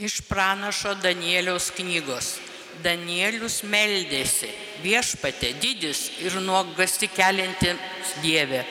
Iš pranašo Danieliaus knygos. Danielius meldėsi, viešpatė didis ir nuogasti kelianti Dieve.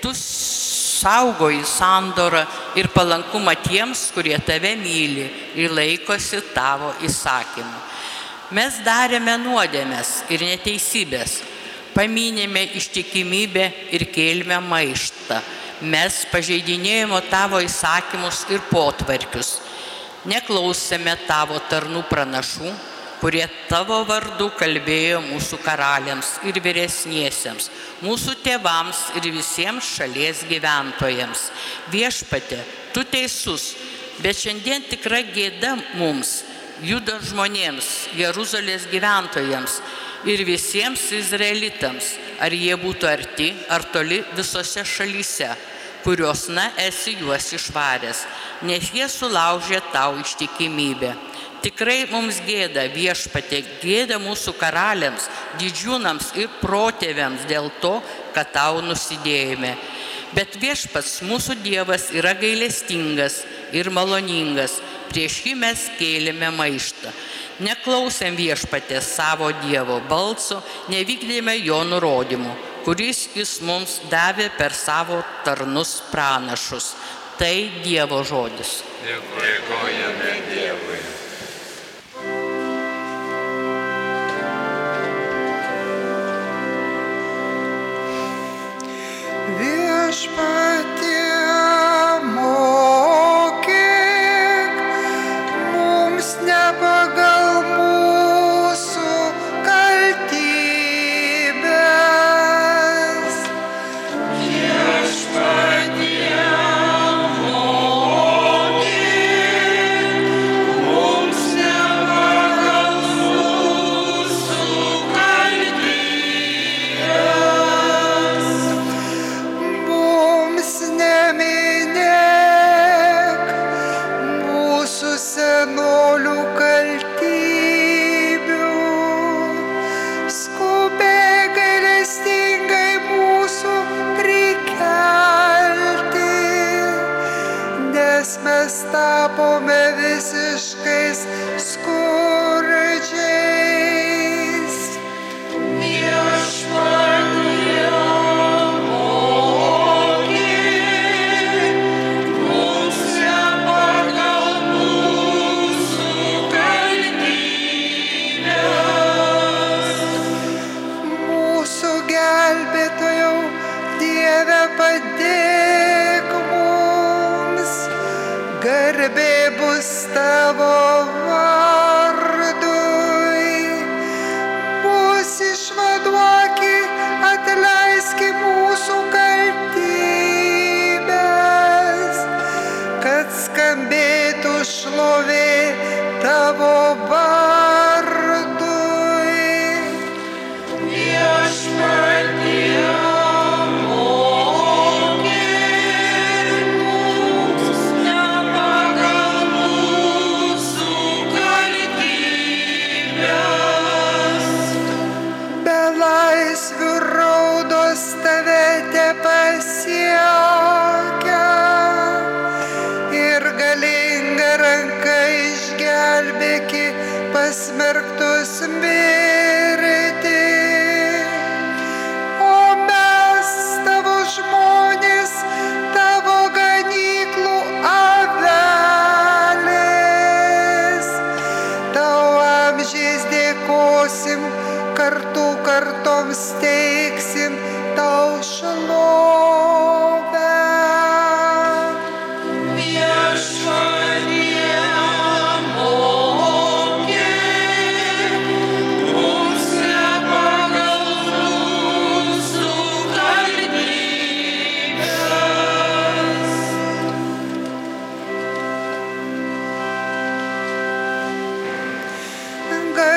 Tu saugoji sandorą ir palankumą tiems, kurie tave myli ir laikosi tavo įsakymų. Mes darėme nuodėmės ir neteisybės, paminėme ištikimybę ir kėlėme maištą. Mes pažeidinėjome tavo įsakymus ir potvarkius neklausėme tavo tarnų pranašų, kurie tavo vardu kalbėjo mūsų karaliams ir vyresniesiems, mūsų tėvams ir visiems šalies gyventojams. Viešpate, tu teisus, bet šiandien tikra gėda mums, judo žmonėms, Jeruzalės gyventojams ir visiems izraelitams, ar jie būtų arti ar toli visose šalyse kurios, na, esi juos išvaręs, nes jie sulaužė tau ištikimybę. Tikrai mums gėda viešpatė, gėda mūsų karaliams, didžiūnams ir protėviams dėl to, kad tau nusidėjome. Bet viešpats mūsų Dievas yra gailestingas ir maloningas, prieš jį mes kėlėme maištą. Neklausėm viešpatės savo Dievo balso, nevykdėme jo nurodymų kuris jis mums davė per savo tarnus pranašus. Tai Dievo žodis. Dėkojame Dievui. Viešpatie skambėtų šlovė tavo vardui.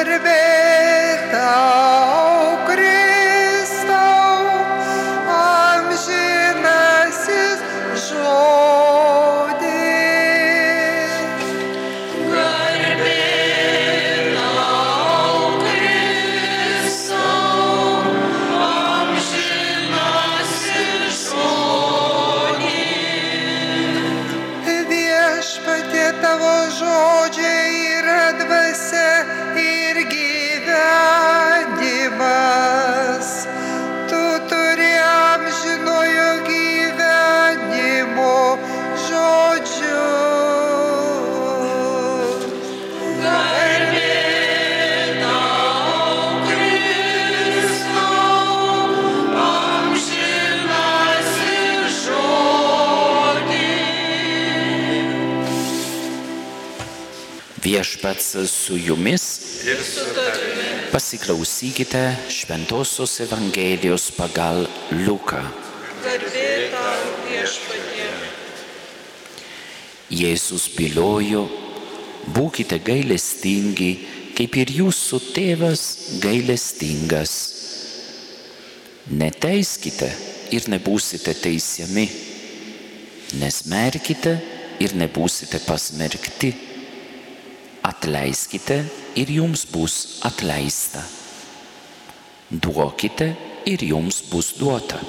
করবে Viešpats su jumis pasiklausykite Šventojios Evangelijos pagal Luką. Jėzus bylojo, būkite gailestingi, kaip ir jūsų tėvas gailestingas. Neteiskite ir nebūsite teisiami. Nesmerkite ir nebūsite pasmerkti. Atleiskite ir jums bus atleista. Duokite ir jums bus duota.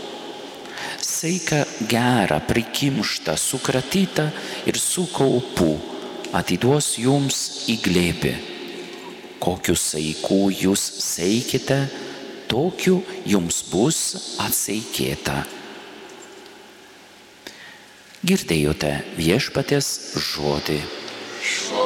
Saiką gerą, prikimštą, sukratytą ir su kaupu atiduos jums į glėbį. Kokiu saiku jūs seikite, tokiu jums bus atseikėta. Girdėjote viešpatės žodį. Kristau.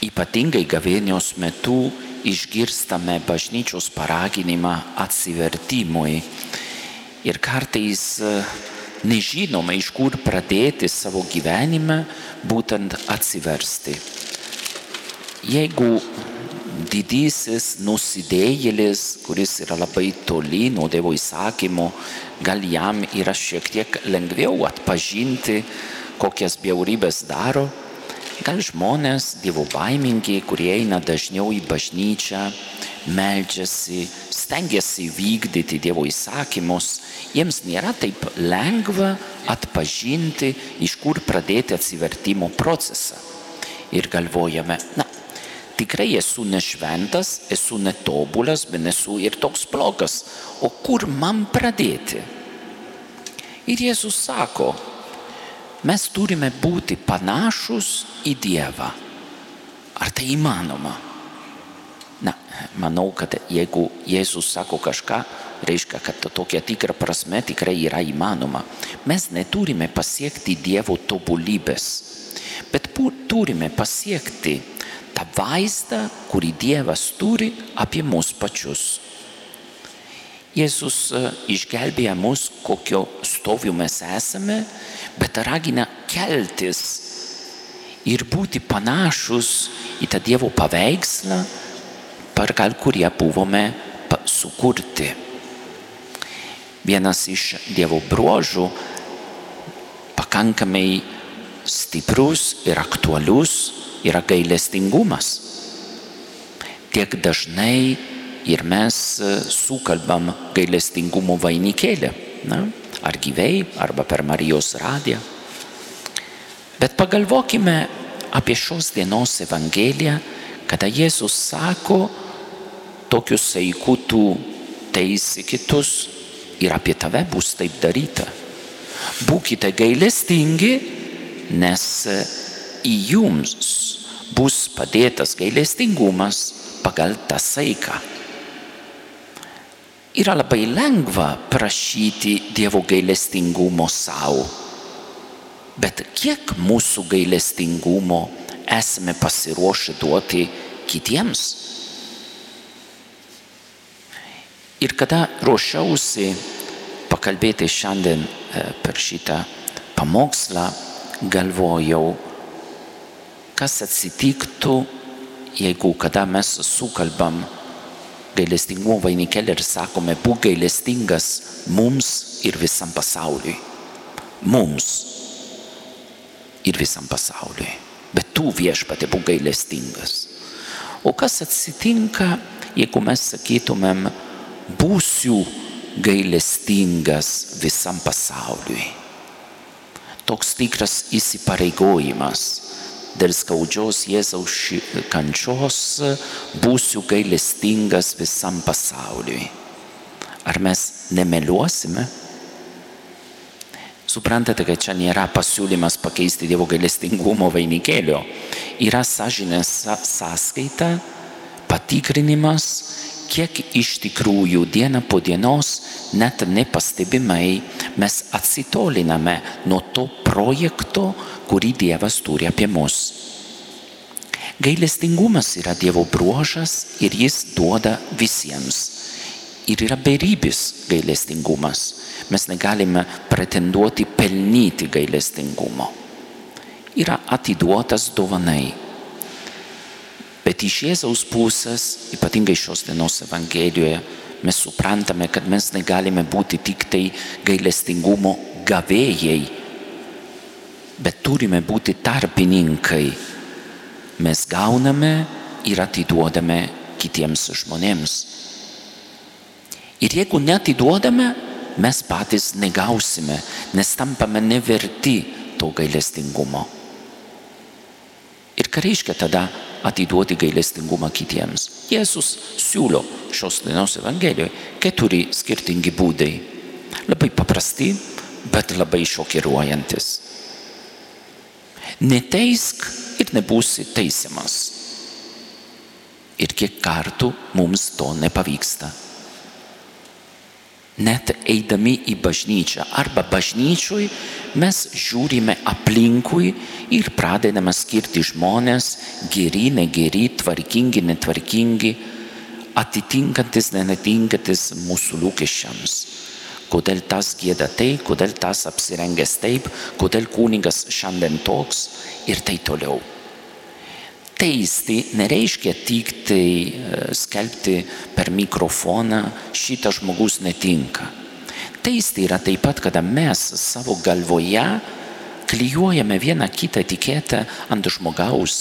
Ypatingai gavėnios metu išgirstame bažnyčios paraginimą atsivertimui. Ir kartais e, nežinome, iš kur pradėti savo gyvenime būtent atsiversti. Jeigu didysis nusidėjėlis, kuris yra labai toli nuo Dievo įsakymo, gal jam yra šiek tiek lengviau atpažinti, kokias bjaurybės daro, gal žmonės dievo baimingi, kurie eina dažniau į bažnyčią, meldžiasi, stengiasi vykdyti Dievo įsakymus, jiems nėra taip lengva atpažinti, iš kur pradėti atsivertimo procesą. Ir galvojame, na, tikrai esu nešventas, esu netobulas, bet esu ir toks blogas, o kur man pradėti? Ir Jėzus sako, mes turime būti panašus į Dievą. Ar tai įmanoma? Na, manau, kad jeigu Jėzus sako kažką, reiškia, kad tokia tikra prasme tikrai yra įmanoma. Mes neturime pasiekti Dievo tobulybės, bet turime pasiekti tą vaizdą, kurį Dievas turi apie mus pačius. Jėzus e, išgelbėja mus, kokio stoviu mes esame, bet ragina keltis ir būti panašus į tą Dievo paveikslą, pagal kurį buvome sukurti. Vienas iš Dievo bruožų pakankamai stiprus ir aktualus yra gailestingumas. Tiek dažnai ir mes e, sukalbam gailestingumo vainikėlį, na, ar gyvai, arba per Marijos radiją. Bet pagalvokime apie šios dienos Evangeliją, kada Jėzus sako, tokius saiku tu teisi kitus ir apie tave bus taip daryta. Būkite gailestingi, nes į jums bus padėtas gailestingumas pagal tą saiką. Yra labai lengva prašyti Dievo gailestingumo savo, bet kiek mūsų gailestingumo esame pasiruošę duoti kitiems? Ir kada ruošiausi pakalbėti šiandien e, per šitą pamokslą, galvojau, kas atsitiktų, jeigu kada mes sukalbam gailestingumo vainikėlį ir sakome, būk gailestingas mums ir visam pasauliui. Mums ir visam pasauliui. Bet tu viešpatė būk gailestingas. O kas atsitinka, jeigu mes sakytumėm, būsiu gailestingas visam pasauliui? Toks tikras įsipareigojimas dėl skaudžios Jėzaus kančios būsiu gailestingas visam pasauliui. Ar mes nemeliuosime? Suprantate, kad čia nėra pasiūlymas pakeisti Dievo gailestingumo vainikėlio. Yra sąžinės sąskaita, patikrinimas, kiek iš tikrųjų diena po dienos, net nepastebimai, mes atsitoliname nuo to projekto, kurį Dievas turi apie mus. Gailestingumas yra Dievo bruožas ir jis duoda visiems. ir yra beribis gailestingumas. Mes negalime pretenduoti pelnyti gailestingumo. Yra atiduotas dovanai. Bet iš Jėzaus pusės, ypatingai šios dienos Evangelijoje, mes suprantame, kad mes negalime būti tik tai gailestingumo gavėjai, bet turime būti tarpininkai. Mes gauname ir atiduodame kitiems žmonėms. Ir jeigu netiduodame, mes patys negausime, nes tampame neverti to gailestingumo. Ir ką reiškia tada atiduoti gailestingumą kitiems? Jėzus siūlo šios dienos Evangelijoje keturi skirtingi būdai. Labai paprasti, bet labai šokiruojantis. Neteisk ir nebūsi teisiamas. Ir kiek kartų mums to nepavyksta. Net eidami į bažnyčią arba bažnyčiui mes žiūrime aplinkui ir pradedame skirti žmonės geri, negeri, tvarkingi, netvarkingi, atitinkantis, nenetinkantis mūsų lūkesčiams. Kodėl tas gėda taip, kodėl tas apsirengęs taip, kodėl kūningas šiandien toks ir tai toliau. Teisti nereiškia tik tai skelbti per mikrofoną, šitas žmogus netinka. Teisti yra taip pat, kada mes savo galvoje klyjuojame vieną kitą etiketę ant žmogaus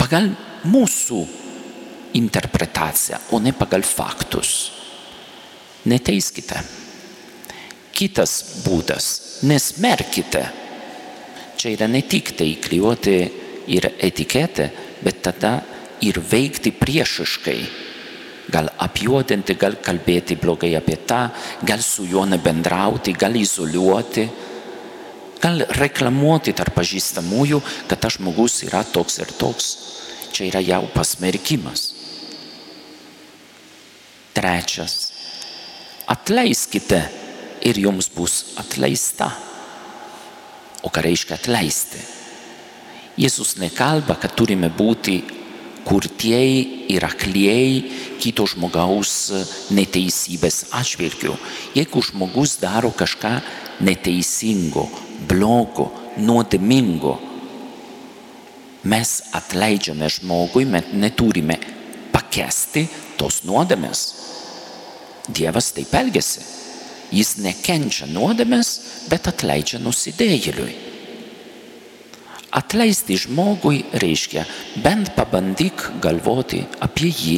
pagal mūsų interpretaciją, o ne pagal faktus. Neteiskite. Kitas būdas - nesmerkite. Čia yra ne tik tai klyjuoti ir etiketę, bet tada ir veikti priešiškai. Gal apjuodinti, gal kalbėti blogai apie tą, gal su juo nebendrauti, gal izoliuoti, gal reklamuoti tarp pažįstamųjų, kad tas žmogus yra toks ir toks. Čia yra jau pasmerkimas. Trečias. Atleiskite ir jums bus atleista. O ką reiškia atleisti? Jėzus nekalba, kad turime būti kurtieji ir aklieji kito žmogaus neteisybės atžvilgių. Jeigu žmogus daro kažką neteisingo, blogo, nuodėmingo, mes atleidžiame žmogui, mes neturime pakesti tos nuodėmės. Dievas taip elgesi. Jis nekenčia nuodėmės, bet atleidžia nusidėjėliui. Atleisti žmogui reiškia bent pabandyk galvoti apie jį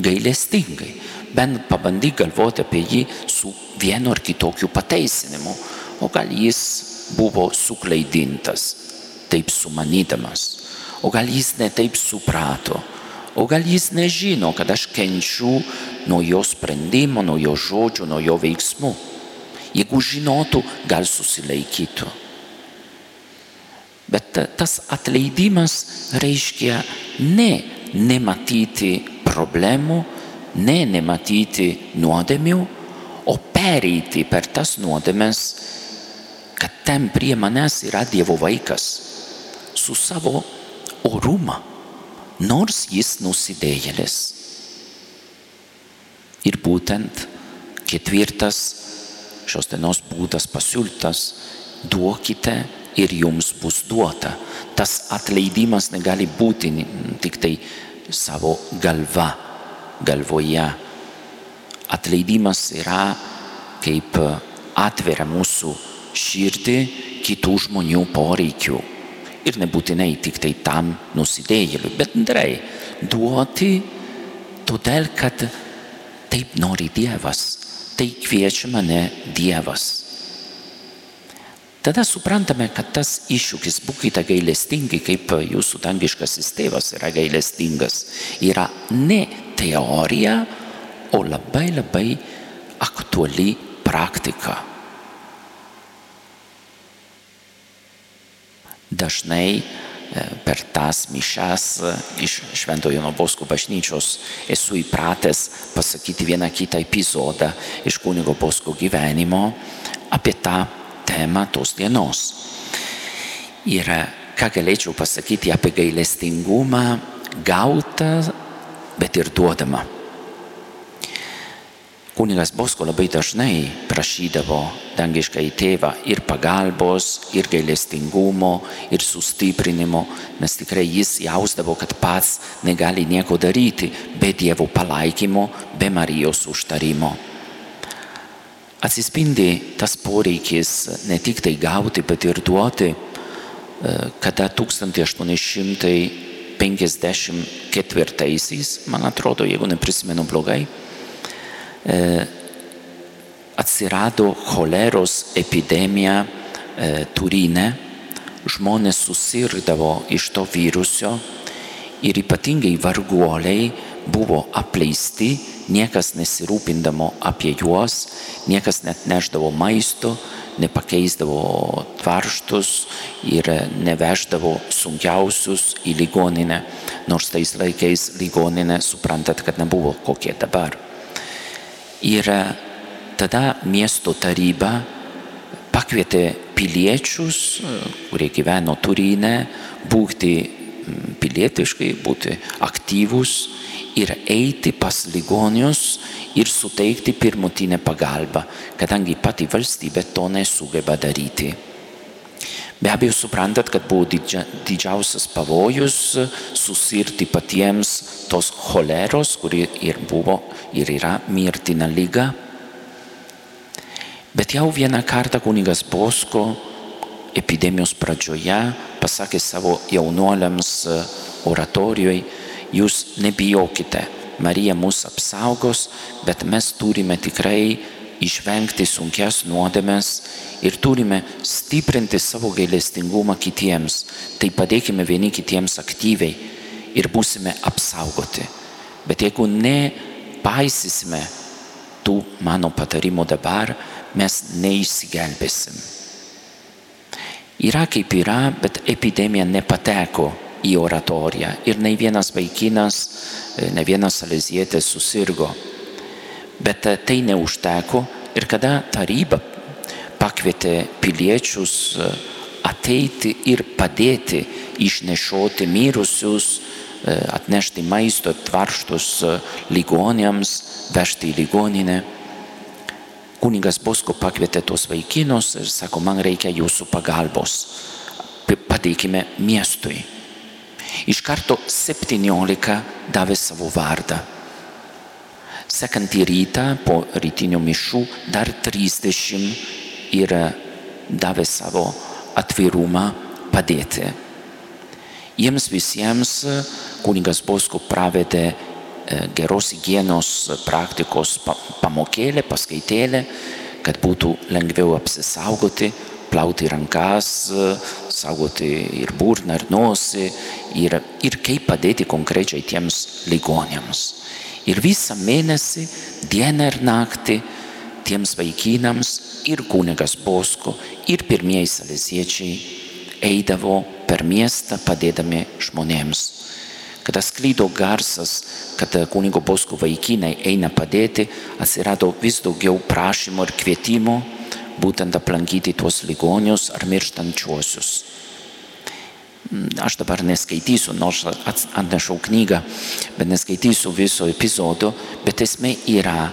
gailestingai, bent pabandyk galvoti apie jį su vienu ar kitokiu pateisinimu, o gal jis buvo suklaidintas, taip sumanydamas, o gal jis netaip suprato, o gal jis nežino, kad aš kenčiu nuo jo sprendimo, nuo jo žodžių, nuo jo veiksmų. Jeigu žinotų, gal susilaikytų. Bet tas atleidimas reiškia ne nematyti problemų, ne nematyti nuodėmių, o pereiti per tas nuodėmes, kad ten prie manęs yra Dievo vaikas su savo orumą, nors jis nusidėjėlis. Ir būtent ketvirtas šios dienos būdas pasiūlytas - duokite ir jums bus duota. Tas atleidimas negali būti tik tai savo galva, galvoje. Atleidimas yra kaip atveria mūsų širdį kitų žmonių poreikių. Ir nebūtinai tik tai tam nusidėjėliui, bet bendrai duoti todėl, kad taip nori Dievas, tai kviečia mane Dievas. Tada suprantame, kad tas iššūkis būkite gailestingi, kaip jūsų dangiškasis tėvas yra gailestingas, yra ne teorija, o labai labai aktuali praktika. Dažnai per tas mišas iš Šventojo Nobosko bažnyčios esu įpratęs pasakyti vieną kitą epizodą iš kunigo Bosko gyvenimo apie tą temą tos dienos. Ir ką galėčiau pasakyti apie gailestingumą gautą, bet ir duodamą. Kunigas Bosko labai dažnai prašydavo dangišką į tėvą ir pagalbos, ir gailestingumo, ir sustiprinimo, nes tikrai jis jausdavo, kad pats negali nieko daryti be Dievo palaikymo, be Marijos užtarimo. Atsispindi tas poreikis ne tik tai gauti, bet ir duoti, kada 1854, man atrodo, jeigu neprisimenu blogai, atsirado choleros epidemija Turine, žmonės susirgdavo iš to virusio ir ypatingai varguoliai buvo apleisti, niekas nesirūpindavo apie juos, niekas net neždavo maisto, nepakeisdavo tvarštus ir neveždavo sunkiausius į ligoninę, nors tais laikais ligoninė suprantat, kad nebuvo kokie dabar. Ir tada miesto taryba pakvietė piliečius, kurie gyveno Turine, būti pilietiškai, būti aktyvus ir eiti pas ligonius ir suteikti pirmutinę pagalbą, kadangi pati valstybė to nesugeba daryti. Be abejo, suprantat, kad buvo didžia, didžiausias pavojus susirti patiems tos choleros, kuri ir buvo ir yra mirtina lyga. Bet jau vieną kartą kunigas Bosko epidemijos pradžioje pasakė savo jaunuoliams oratorijoje, jūs nebijokite, Marija mus apsaugos, bet mes turime tikrai išvengti sunkias nuodėmes ir turime stiprinti savo gailestingumą kitiems. Tai padėkime vieni kitiems aktyviai ir būsime apsaugoti. Bet jeigu nepaisysime tų mano patarimų dabar, mes neišsigelbėsim. Yra kaip yra, bet epidemija nepateko į oratoriją ir ne vienas vaikinas, ne vienas salezietis susirgo. Bet tai neužteko ir kada taryba pakvietė piliečius ateiti ir padėti išnešioti mirusius, atnešti maisto tvarštus ligonėms, vežti į ligoninę. Kunigas Bosko pakvietė tuos vaikinus ir sako, man reikia jūsų pagalbos. Pateikime miestui. Iš karto 17 davė savo vardą. Sekantį rytą po rytinių mišų dar 30 ir davė savo atvirumą padėti. Jiems visiems kunigas Bosko pravedė geros hygienos praktikos pamokėlė, paskaitėlė, kad būtų lengviau apsisaugoti, plauti rankas, saugoti ir burną, ir nosį, ir, ir kaip padėti konkrečiai tiems ligonėms. Ir visą mėnesį, dieną ir naktį, tiems vaikinams ir kunigas Bosko, ir pirmieji salesiečiai eidavo per miestą padėdami žmonėms. Kada sklydo garsas, kad kunigo Bosko vaikinai eina padėti, atsirado vis daugiau prašymų ir kvietimų būtent aplankyti tuos ligonius ar mirštančiuosius. Aš dabar neskaitysiu, nors atnešiau knygą, bet neskaitysiu viso epizodo, bet esmė yra,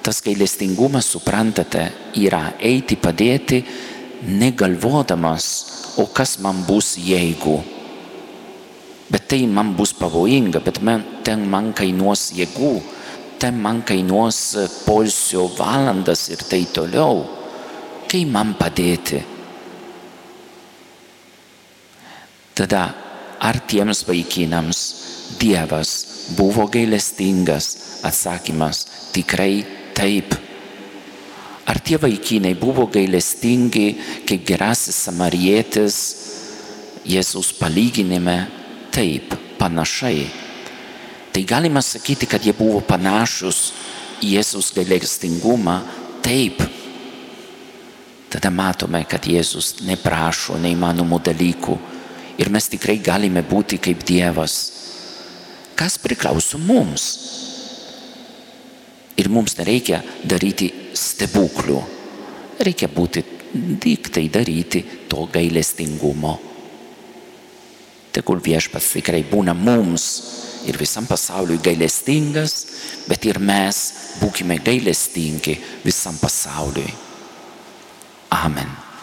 tas gailestingumas, suprantate, yra eiti padėti, negalvodamas, o kas man bus jeigu. Bet tai man bus pavojinga, bet man, ten man kainuos jėgų, ten man kainuos polsio valandas ir tai toliau. Kai man padėti? Tada ar tiems vaikinams Dievas buvo gailestingas? Atsakymas tikrai taip. Ar tie vaikinai buvo gailestingi, kaip gerasis samarietis Jėzus palyginime? Taip, panašiai. Tai galima sakyti, kad jie buvo panašus į Jėzus gailestingumą? Taip. Tada matome, kad Jėzus neprašo neįmanomų dalykų ir mes tikrai galime būti kaip Dievas. Kas priklauso mums? Ir mums nereikia daryti stebuklų. Reikia būti tik tai daryti to gailestingumo. Tegul viešpats tikrai būna mums ir visam pasauliui gailestingas, bet ir mes būkime gailestingi visam pasauliui. Amen.